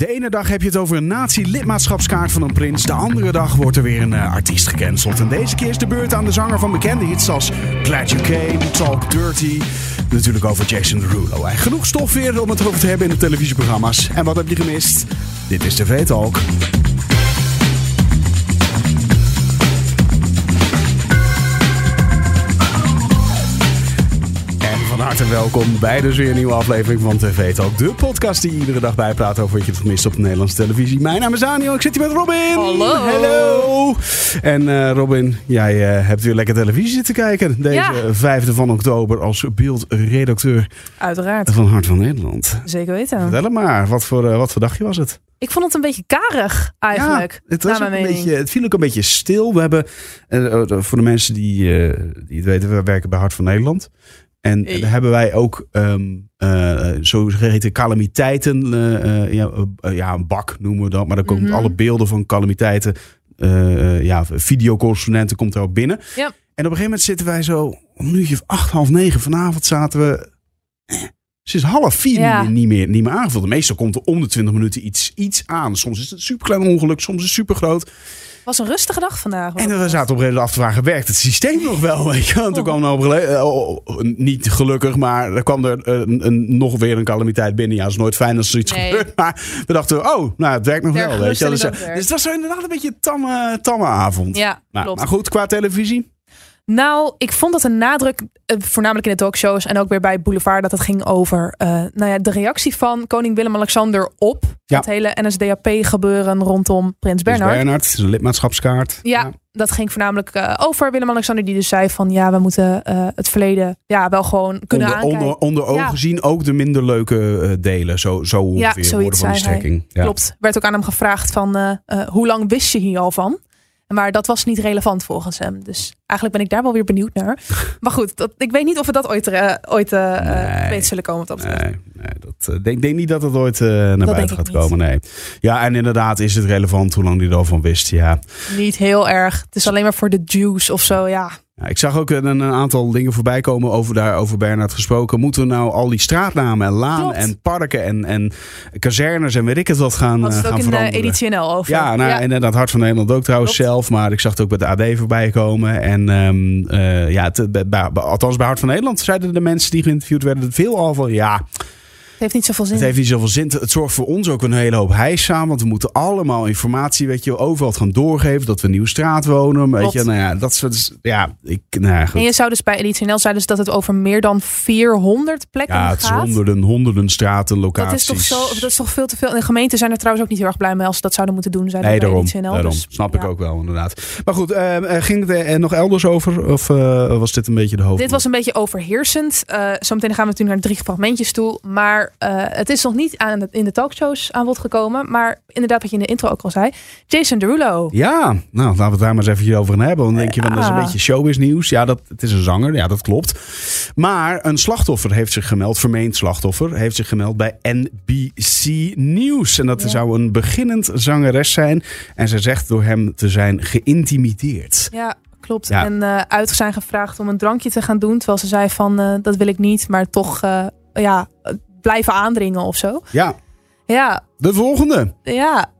De ene dag heb je het over een nazi-lidmaatschapskaart van een prins. De andere dag wordt er weer een uh, artiest gecanceld. En deze keer is de beurt aan de zanger van bekende hits als Glad You Came, Talk Dirty. Natuurlijk over Jason Derulo. En genoeg stof weer om het over te hebben in de televisieprogramma's. En wat heb je gemist? Dit is TV Talk. Harte welkom bij dus weer een nieuwe aflevering van TV Talk. De podcast die iedere dag bijpraat over wat je het gemist op de Nederlandse televisie. Mijn naam is Daniel, ik zit hier met Robin. Hallo. Hallo. En uh, Robin, jij uh, hebt weer lekker televisie zitten kijken. Deze ja. 5e van oktober als beeldredacteur. Uiteraard. Van Hart van Nederland. Zeker weten. Vertel het maar, wat voor, uh, wat voor dagje was het? Ik vond het een beetje karig eigenlijk. Ja, het, was een beetje, het viel ook een beetje stil. We hebben, voor de mensen die, die het weten, we werken bij Hart van Nederland. En daar hebben wij ook um, uh, zogeheten calamiteiten. Uh, ja, ja, een bak noemen we dat. Maar dan komen mm -hmm. alle beelden van calamiteiten. ja, videocorrespondenten komt er ook binnen. Ja. En op een gegeven moment zitten wij zo. Om een uurtje of acht, half negen vanavond zaten we. Eh, is half vier ja. niet, meer, niet meer aangevuld. Meestal komt er om de 20 minuten iets, iets aan. Soms is het een superklein ongeluk, soms is het super groot was een rustige dag vandaag. En we zaten op een af te vragen, werkt het systeem nog wel? Weet je? En toen kwam er op oh, niet gelukkig, maar er kwam er een, een, nog weer een calamiteit binnen. Ja, is nooit fijn als er iets nee. gebeurt. Maar we dachten, oh, nou, het werkt nog wel. Weet je? Dus, dus het was inderdaad een beetje een tamme, tamme avond. Ja, nou. Maar goed, qua televisie? Nou, ik vond dat een nadruk, voornamelijk in de talkshows en ook weer bij Boulevard, dat het ging over uh, nou ja, de reactie van koning Willem-Alexander op ja. het hele NSDAP-gebeuren rondom Prins Bernhard. Prins Bernhard, de lidmaatschapskaart. Ja, ja, dat ging voornamelijk uh, over Willem-Alexander, die dus zei van ja, we moeten uh, het verleden ja, wel gewoon kunnen onder, aankijken. Onder, onder ogen zien ook de minder leuke delen, zo, zo ongeveer ja, worden van die strekking. Ja. Klopt. Werd ook aan hem gevraagd van hoe lang wist je hier al van? Maar dat was niet relevant volgens hem. Dus eigenlijk ben ik daar wel weer benieuwd naar. Maar goed, dat, ik weet niet of we dat ooit, uh, ooit uh, nee, weten zullen komen. Op nee, nee, dat denk, denk niet dat het ooit naar dat buiten gaat komen. Nee. Ja, en inderdaad is het relevant hoe lang hij er al van wist. Ja. Niet heel erg. Het is alleen maar voor de juice of zo, ja. Ja, ik zag ook een, een, aantal dingen voorbij komen over, daar, over Bernard gesproken. Moeten we nou al die straatnamen en laan Klopt. en parken en, en kazernes en weet ik het wat gaan, Had het gaan ook veranderen? in de editioneel over. Ja, nou, ja. en dat Hart van Nederland ook trouwens Klopt. zelf. Maar ik zag het ook bij de AD voorbij komen. En um, uh, ja, het, bij, bij, althans bij Hart van Nederland zeiden de mensen die geïnterviewd werden veel al van ja... Het heeft niet zoveel zin. Het heeft niet zoveel zin. Het zorgt voor ons ook een hele hoop heis aan. Want we moeten allemaal informatie, weet je, overal gaan doorgeven. Dat we een nieuwe straat wonen. Weet je, nou ja, dat is, ja, ik, nou ja, goed. En je zou dus bij Editioneel zijn dus dat het over meer dan 400 plekken Ja, het is gaat. honderden, honderden straten, Dat locaties. is, toch zo, dat is toch veel te veel. En de gemeenten zijn er trouwens ook niet heel erg blij mee als ze dat zouden moeten doen. Zijn Nee, bij daarom. Editioneel. daarom. Dus, Snap ik ja. ook wel, inderdaad. Maar goed, eh, eh, ging het er nog elders over? Of eh, was dit een beetje de hoofd? Dit was een beetje overheersend. Uh, zometeen gaan we natuurlijk naar drie fragmentjes toe. Maar uh, het is nog niet aan in de talkshows aan bod gekomen. Maar inderdaad, wat je in de intro ook al zei. Jason Derulo. Ja, nou laten we het daar maar eens even over gaan hebben. Dan denk je, van, dat is een beetje showbiz nieuws. Ja, dat, het is een zanger. Ja, dat klopt. Maar een slachtoffer heeft zich gemeld, vermeend slachtoffer, heeft zich gemeld bij NBC News. En dat Ja. zou een beginnend zangeres zijn. En ze zegt door hem te zijn geïntimideerd. Ja, klopt. Ja. En uh, uit zijn gevraagd om een drankje te gaan doen. Terwijl ze zei van, uh, dat wil ik niet. Maar toch, uh, ja, blijven aandringen of zo. Ja, Ja, de volgende. ja.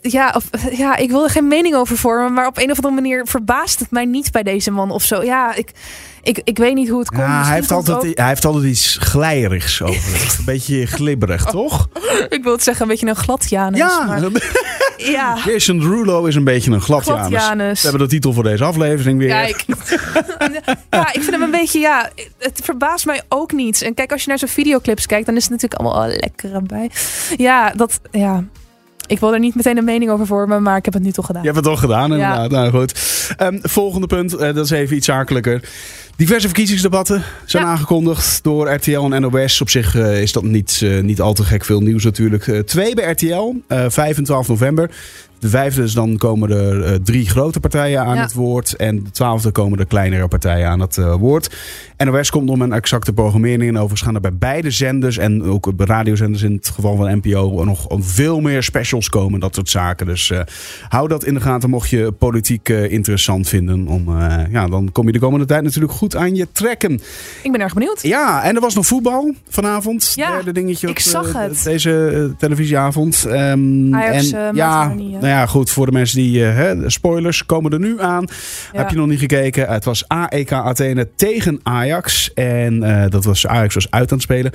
Ja, of, ja, ik wil er geen mening over vormen, maar op een of andere manier verbaast het mij niet bij deze man of zo. Ja, ik, ik, ik weet niet hoe het komt. Ja, hij, heeft komt altijd, hij heeft altijd iets glijerigs over. een beetje glibberig, toch? ik wil het zeggen, een beetje een gladjanus. Ja, maar, ja. Jason Derulo is een beetje een gladjanus. Gladjanus. We hebben de titel voor deze aflevering weer. Kijk. ja, ik vind hem een beetje, ja, het verbaast mij ook niet. En kijk, als je naar zijn videoclips kijkt, dan is het natuurlijk allemaal oh, lekker erbij. Ja, dat, ja. Ik wil er niet meteen een mening over vormen, maar ik heb het nu toch gedaan. Je hebt het toch gedaan, inderdaad. Nou goed. Ehm, volgende punt, eh, dat is even iets zakelijker. Diverse verkiezingsdebatten zijn Ja. aangekondigd door RTL en NOS. Op zich eh, is dat niet, eh, niet al te gek veel nieuws natuurlijk. Twee bij RTL, eh 5 en 12 november. De vijfde is dan komen er uh, drie grote partijen aan het woord. En de twaalfde komen de kleinere partijen aan het uh, woord. NOS komt om een exacte programmering. En overigens gaan er bij beide zenders en ook bij radiozenders in het geval van NPO nog veel meer specials komen. Dat soort zaken. Dus uh, hou dat in de gaten mocht je politiek interessant vinden. Om, ja, dan kom je de komende tijd natuurlijk goed aan je trekken. Ik ben erg benieuwd. Ja, en er was nog voetbal vanavond. Ja, derde dingetje ik zag het. Deze televisieavond. Um, Ajax, en, ja, ja, goed. Voor de mensen die. Uh, spoilers komen er nu aan. Ja. Heb je nog niet gekeken? Het was AEK Athene tegen Ajax. En uh, dat was Ajax was uit aan het spelen.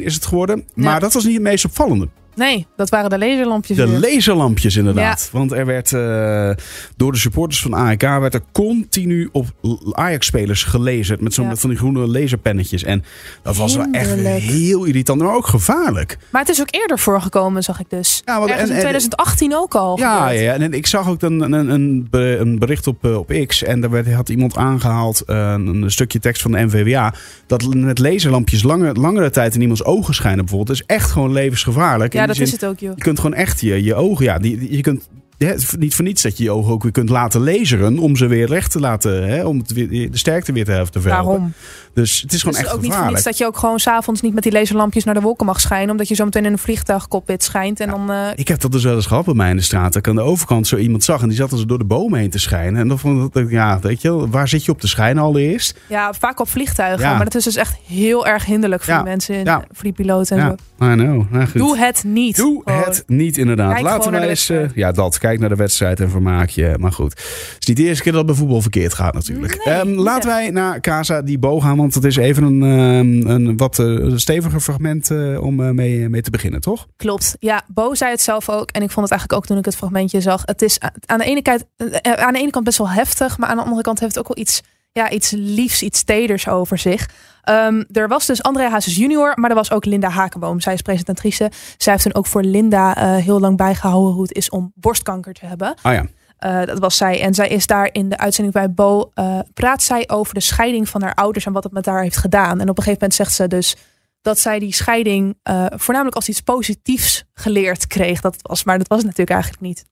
1-1 is het geworden. Maar ja. dat was niet het meest opvallende. Nee, dat waren de laserlampjes. De weer. laserlampjes inderdaad. Ja. Want er werd uh, door de supporters van AEK werd er continu op Ajax-spelers gelezen. Met zo'n ja. van die groene laserpennetjes. En dat was wel echt heel irritant, maar ook gevaarlijk. Maar het is ook eerder voorgekomen, zag ik dus. Ja, want, en, in 2018 ook al. Ja, ja, en ik zag ook een, een, een bericht op, eh, op X. En daar werd, had iemand aangehaald, uh, een stukje tekst van de NVWA. Dat met laserlampjes lange, langere tijd in iemands ogen schijnen bijvoorbeeld. is echt gewoon levensgevaarlijk. Ja, dat is het ook, joh. Je kunt gewoon echt je, je ogen, ja, die, je kunt ja, niet voor niets dat je je ogen ook weer kunt laten laseren. Om ze weer recht te laten. Hè, om het weer, de sterkte weer te verhelpen. Waarom? Dus het is gewoon dus echt ook gevaarlijk. niet voor niets dat je ook gewoon s'avonds niet met die laserlampjes naar de wolken mag schijnen. Omdat je zo meteen in een vliegtuigcockpit schijnt. En ja, dan, uh... Ik heb dat dus wel eens gehad bij mij in de straat. Dat ik aan de overkant zo iemand zag. En die zat dus door de bomen heen te schijnen. En dan vond ik, ja, weet je waar zit je op te schijnen allereerst? Ja, vaak op vliegtuigen. Ja. Maar dat is dus echt heel erg hinderlijk voor ja. die mensen. En, Voor die piloten en ja. zo. I know. Nou, goed. Doe het niet. Doe gewoon. het niet inderdaad. Kijk Laten we eens... Uh, ja, dat. Kijk naar de wedstrijd en vermaak je. Maar goed. Het is niet de eerste keer dat het bij voetbal verkeerd gaat natuurlijk. Nee, um, laten wij naar Casa di Bo gaan. Want het is even een, um, een wat uh, steviger fragment uh, om uh, mee, mee te beginnen, toch? Klopt. Ja, Bo zei het zelf ook. En ik vond het eigenlijk ook toen ik het fragmentje zag. Het is aan de ene kant, aan de ene kant best wel heftig. Maar aan de andere kant heeft het ook wel iets, ja, iets liefs, iets teders over zich. Um, er was dus Andrea Hazes junior, maar er was ook Linda Hakenboom. Zij is presentatrice. Zij heeft toen ook voor Linda heel lang bijgehouden hoe het is om borstkanker te hebben. Ah ja. Uh, dat was zij. En zij is daar in de uitzending bij Bo. Uh, praat zij over de scheiding van haar ouders en wat het met haar heeft gedaan. En op een gegeven moment zegt ze dus dat zij die scheiding uh, voornamelijk als iets positiefs geleerd kreeg. Dat was, maar dat was het natuurlijk eigenlijk niet.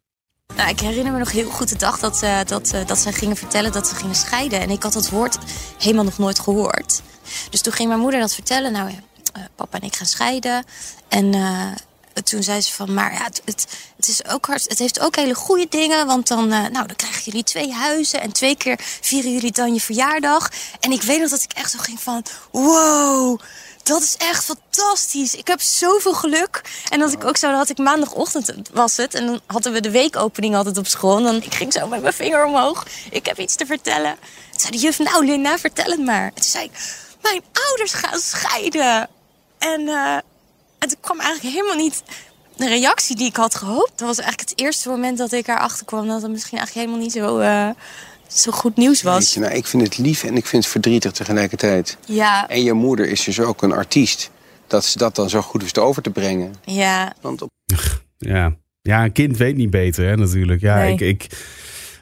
Nou, ik herinner me nog heel goed de dag dat, uh, dat, uh, dat zij gingen vertellen dat ze gingen scheiden. En ik had dat woord helemaal nog nooit gehoord. Dus toen ging mijn moeder dat vertellen. Nou, uh, papa en ik gaan scheiden. En toen zei ze van, maar ja, het, het, is ook hard, het heeft ook hele goede dingen. Want dan, nou, dan krijgen jullie twee huizen en twee keer vieren jullie dan je verjaardag. En ik weet nog dat ik echt zo ging van, wow, dat is echt fantastisch. Ik heb zoveel geluk. En dat ik ook zo, had ik maandagochtend was het. En dan hadden we de weekopening altijd op school. En dan ik ging zo met mijn vinger omhoog. Ik heb iets te vertellen. Toen zei de juf, nou Linda, vertel het maar. En toen zei ik, mijn ouders gaan scheiden. En... Uh, en toen kwam eigenlijk helemaal niet de reactie die ik had gehoopt. Dat was eigenlijk het eerste moment dat ik erachter kwam dat het misschien eigenlijk helemaal niet zo, uh, zo goed nieuws was. Nou, ik vind het lief en ik vind het verdrietig tegelijkertijd. Ja. En je moeder is dus ook een artiest. Dat ze dat dan zo goed wist over te brengen. Ja. Want op... ja. ja, een kind weet niet beter hè, natuurlijk. Ja, Nee. ik, ik,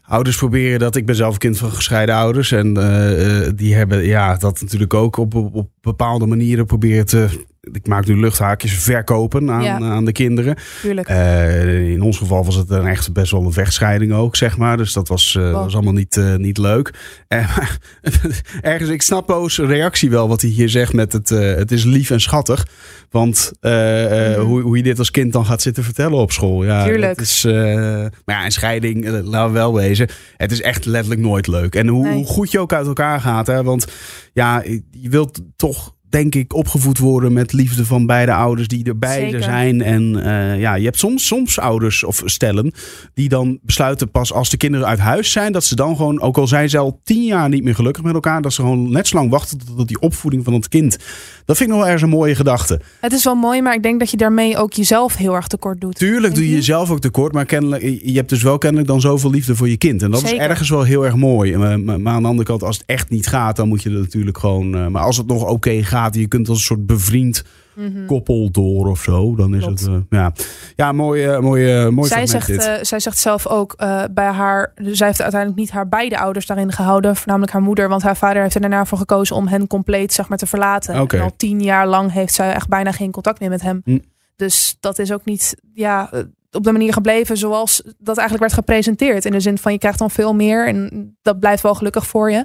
ouders proberen dat. Ik ben zelf kind van gescheiden ouders. En uh, die hebben ja, dat natuurlijk ook op, op, op bepaalde manieren proberen te ik maak nu luchthaakjes, verkopen aan, Ja. aan de kinderen. Tuurlijk. Eh, in ons geval was het dan echt best wel een vechtscheiding ook, zeg maar. Dus dat was, eh, Wow. was allemaal niet, eh, niet leuk. Maar ergens, ik snap Bo's reactie wel, wat hij hier zegt met het, het is lief en schattig. Want Mhm. hoe, hoe je dit als kind dan gaat zitten vertellen op school. Ja, Tuurlijk. Het is, maar ja, een scheiding, laten we wel wezen. Het is echt letterlijk nooit leuk. En hoe, Nee. hoe goed je ook uit elkaar gaat. Hè? Want ja, je wilt toch denk ik, opgevoed worden met liefde van beide ouders die er beide zijn. En eh, ja, je hebt soms, soms ouders of stellen die dan besluiten pas als de kinderen uit huis zijn, dat ze dan gewoon, ook al zijn ze al tien jaar niet meer gelukkig met elkaar, dat ze gewoon net zo lang wachten tot, die opvoeding van het kind. Dat vind ik nog wel ergens een mooie gedachte. Het is wel mooi, maar ik denk dat je daarmee ook jezelf heel erg tekort doet. Tuurlijk doe je jezelf ook tekort, maar kennelijk, je hebt dus wel kennelijk dan zoveel liefde voor je kind. En dat Zeker. is ergens wel heel erg mooi. Maar, maar- maar aan de andere kant, als het echt niet gaat, dan moet je er natuurlijk gewoon. eh, maar als het nog oké gaat, je kunt als een soort bevriend Mhm. koppel door of zo, dan is Klopt. het. eh, ja, ja mooi, eh, mooi, eh, mooi zij, zegt, zij zegt zelf ook bij haar. Zij heeft uiteindelijk niet haar beide ouders daarin gehouden. Voornamelijk haar moeder. Want haar vader heeft er daarna voor gekozen om hen compleet zeg maar, te verlaten. Oké. En al tien jaar lang heeft zij echt bijna geen contact meer met hem. Hm. Dus dat is ook niet ja, op de manier gebleven zoals dat eigenlijk werd gepresenteerd. In de zin van je krijgt dan veel meer en dat blijft wel gelukkig voor je.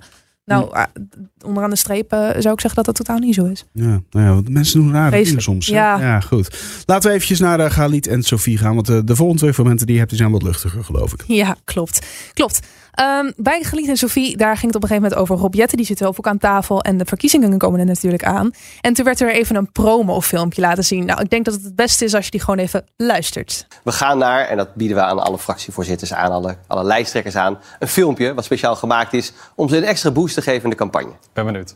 Nou, ah, onderaan de streep eh, zou ik zeggen dat dat totaal niet zo is. Ja, nou ja, want mensen doen rare dingen soms. Ja. ja, goed. Laten we eventjes naar uh, Galit en Sophie gaan. Want eh, de volgende twee momenten die je hebt, die zijn wat luchtiger, geloof ik. Ja, klopt. Klopt. Ehm, bij Geliet en Sophie, daar ging het op een gegeven moment over Rob Jetten. Die zit zelf ook aan tafel en de verkiezingen komen er natuurlijk aan. En toen werd er even een promofilmpje laten zien. Nou, ik denk dat het het beste is als je die gewoon even luistert. We gaan naar, en dat bieden we aan alle fractievoorzitters aan, alle, alle lijsttrekkers aan, een filmpje wat speciaal gemaakt is om ze een extra boost te geven in de campagne. ben benieuwd.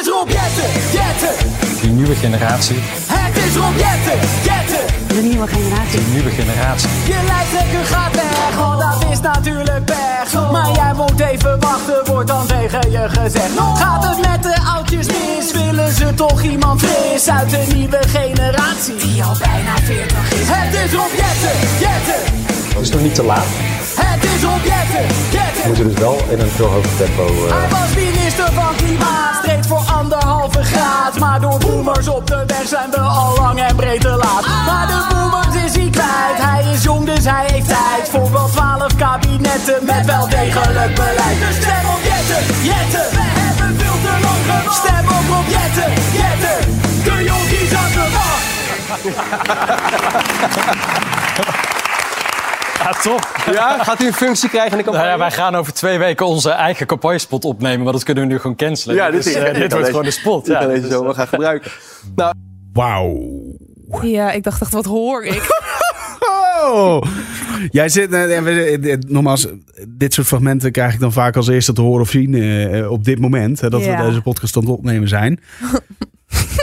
Het is Rob Jetten, Jetten. Die nieuwe generatie, Het is Rob Jetten, Jetten. De nieuwe generatie. die nieuwe generatie. Je lijsttrekker gaat weg, want dat is natuurlijk pech. Maar jij moet even wachten, wordt dan tegen je gezegd. Gaat het met de oudjes mis, willen ze toch iemand fris uit de nieuwe generatie. Die al bijna 40 is. Het is Rob Jetten, Jetten. Het is nog niet te laat. Het is Rob Jetten, Jetten. We moeten dus wel in een veel hoger tempo. eh, Hij was minister van Klimaat, graad. Maar door boomers op de weg zijn we al lang en breed te laat. Maar de boomers is hij kwijt, hij is jong dus hij heeft tijd. Voor wel twaalf kabinetten met wel degelijk beleid. Dus stem op Jetten, Jetten, we hebben veel te lang gewacht. Stem op op Jetten, Jetten, de jonkies aan de wacht. Ja, toch? Ja, gaat u een functie krijgen in de Nou ja, wij gaan over twee weken onze eigen campagnespot opnemen, maar dat kunnen we nu gewoon cancelen. Ja, dit Dus, is- eh, dit wordt deze- gewoon de spot. Ja, deze Dus, zomer gaan gebruiken. Nou, Wauw. Ja, ik dacht echt, wat hoor ik? Oh. Jij zit, eh, eh, nogmaals, dit soort fragmenten krijg ik dan vaak als eerste te horen of zien eh, op dit moment. Hè, dat Ja. we deze podcast aan het opnemen zijn.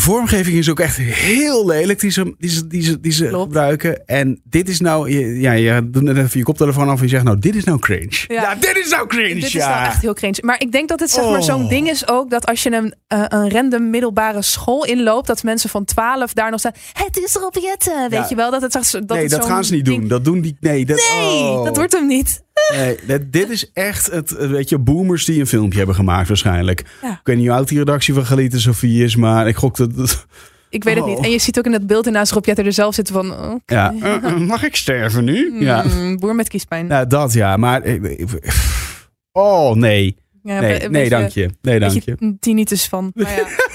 De vormgeving is ook echt heel lelijk die ze, die ze, die ze, die ze Klopt. gebruiken. En dit is nou, je- ja, je doet net even je koptelefoon af en je zegt nou, dit is nou cringe. Ja, Ja. dit is nou cringe. Dit is nou echt heel cringe. Maar ik denk dat het zeg maar Oh. zo'n ding is ook dat als je een, eh, een random middelbare school inloopt, dat mensen van 12 daar nog staan. Het is Rob Jetten, weet Ja. je wel? Dat het, dat nee, het dat gaan ze niet ding- doen. Dat doen die. Nee, dat, Nee, oh. dat wordt hem niet. Nee, dit, dit is echt het, weet je, boomers die een filmpje hebben gemaakt waarschijnlijk. Ja. Ik weet niet hoe oud die redactie van Galiet en Sofie is, maar ik gok dat... dat- Ik weet het Oh. niet. En je ziet ook in dat beeld ernaast Rob Jetten er zelf zitten van... ja, eh, mag ik sterven nu? Ja. mm, boer met kiespijn. ja, dat ja, maar... Oh, nee. Ja, Nee, nee beetje- dank je. Nee, dank je. tinnitus van. Maar ja.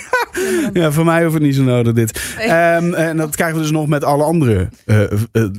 Ja, voor mij hoeft het niet zo nodig dit. Ehm, en dat krijgen we dus nog met alle andere eh, eh, eh,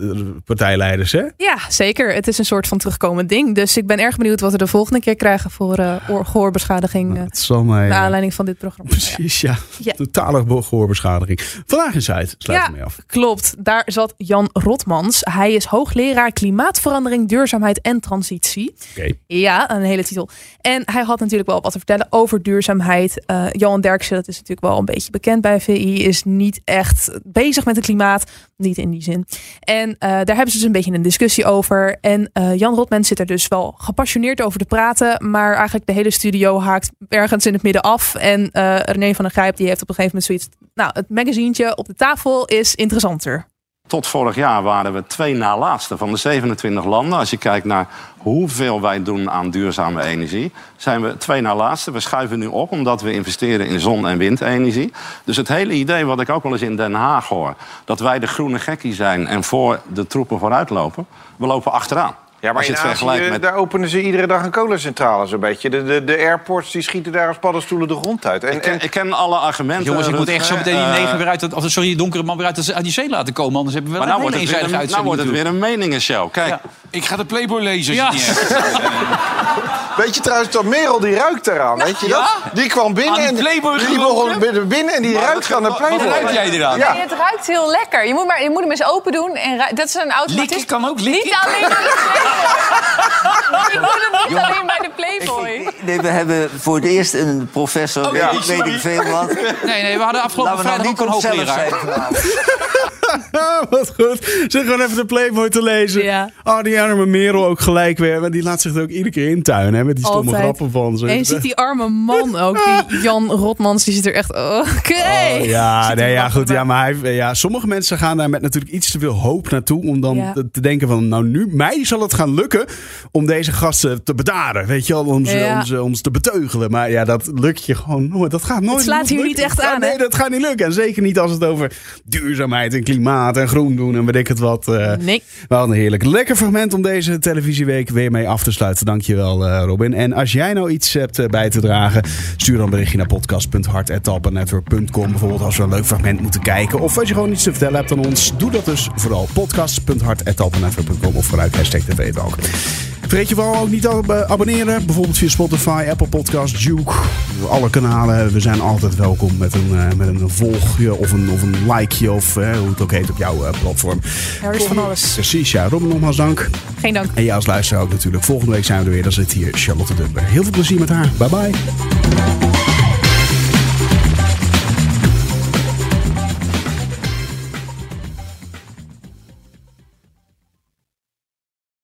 partijleiders, hè? ja, zeker. Het is een soort van terugkomend ding. Dus ik ben erg benieuwd wat we de volgende keer krijgen voor oor- gehoorbeschadiging. eh, Het zal mij... naar aanleiding van dit programma. Precies, ja. Ja. Totale gehoorbeschadiging. Vandaag in Zuid, sluit Ja. ermee af. Klopt, daar zat Jan Rotmans. Hij is hoogleraar klimaatverandering, duurzaamheid en transitie. Oké. Ja, een hele titel. En hij had natuurlijk wel wat te vertellen over duurzaamheid. Johan Derksen, dat is natuurlijk wel een beetje bekend bij VI, is niet echt bezig met het klimaat. Niet in die zin. En eh, daar hebben ze dus een beetje een discussie over. En eh, Jan Rotmans zit er dus wel gepassioneerd over te praten. Maar eigenlijk de hele studio haakt ergens in het midden af. En eh René van der Grijp die heeft op een gegeven moment zoiets... Nou, het magazientje op de tafel is interessanter. Tot vorig jaar waren we twee na laatste van de 27 landen. Als je kijkt naar hoeveel wij doen aan duurzame energie, zijn we twee na laatste. We schuiven nu op omdat we investeren in zon- en windenergie. Dus het hele idee wat ik ook wel eens in Den Haag hoor, dat wij de groene gekkie zijn en voor de troepen vooruitlopen, we lopen achteraan. Ja, maar Als je in het Azië, vergelijkt met daar openen ze iedere dag een kolencentrale zo'n beetje. De, de, de airports die schieten daar als paddenstoelen de grond uit. En, Ik ken, en, ik ken alle argumenten. Jongens, ik moet echt zo meteen die Eh, negen weer uit, dat- sorry, die donkere man weer uit, uit die zee laten komen. Anders hebben we wel Maar nou een wordt, het weer nou wordt het weer een meningenshow. Kijk, Ja. Ik ga de Playboy lezen. Ja. Weet je trouwens dat Merel die ruikt eraan, weet je dat? Die kwam binnen Aan die en die begon binnen- binnen en die ruikt aan de Wat Playboy. ruik jij eraan? Ja. Nee, het ruikt heel lekker. Je moet, maar, je moet hem eens open doen. En dat is een automatisme. Likken kan ook likken. Niet alleen bij de Playboy. Je moet hem niet alleen bij de Playboy. Nee, we hebben voor het eerst een professor, Oh, weet, ja, ik- veel wat. Nee, nee, we hadden afgelopen nou vrijdag niet ook een hoogleraar. wat goed. Zeg gewoon even de Playboy te lezen. Ja. Oh, die arme Merel ook gelijk weer. Die laat zich er ook iedere keer intuinen. Hè, met die stomme Altijd. grappen van ze. En je ziet die arme man ook, die Jan Rotmans, die zit er echt... Oké. Oh, ja, nee, ja, goed. Ja, maar hij, ja, sommige mensen gaan daar met natuurlijk iets te veel hoop naartoe. Om dan Ja. te, denken van, nou nu, mij zal het gaan lukken om deze gasten te bedaren. Weet je wel, onze, Ja. onze eh, ons te beteugelen. Maar ja, dat lukt je gewoon nooit. Dat gaat nooit. Het slaat hier niet echt Ja, aan, hè? Nee, dat gaat niet lukken. En zeker niet als het over duurzaamheid en klimaat en groen doen en weet ik het wat. eh. Nee. Wel een heerlijk lekker fragment om deze televisieweek weer mee af te sluiten. Dankjewel eh Robin. En als jij nou iets hebt eh, bij te dragen, stuur dan een berichtje naar podcast.hartappelnetwork.com. Bijvoorbeeld als we een leuk fragment moeten kijken. Of als je gewoon iets te vertellen hebt aan ons, doe dat dus vooral podcast.hartappelnetwork.com of gebruik hashtag TVTalk. Vergeet je vooral ook niet te ab- abonneren. Bijvoorbeeld via Spotify, Apple Podcasts, Duke. Alle kanalen. We zijn altijd welkom met een, eh, met een volgje of een, of een likeje. Of eh, hoe het ook heet op jouw eh, platform. Er is van alles. Precies, ja. Robin, nogmaals dank. Geen dank. En jij als luisteraar ook natuurlijk. Volgende week zijn we er weer. Dan zit hier Charlotte Dubber. Heel veel plezier met haar. Bye bye.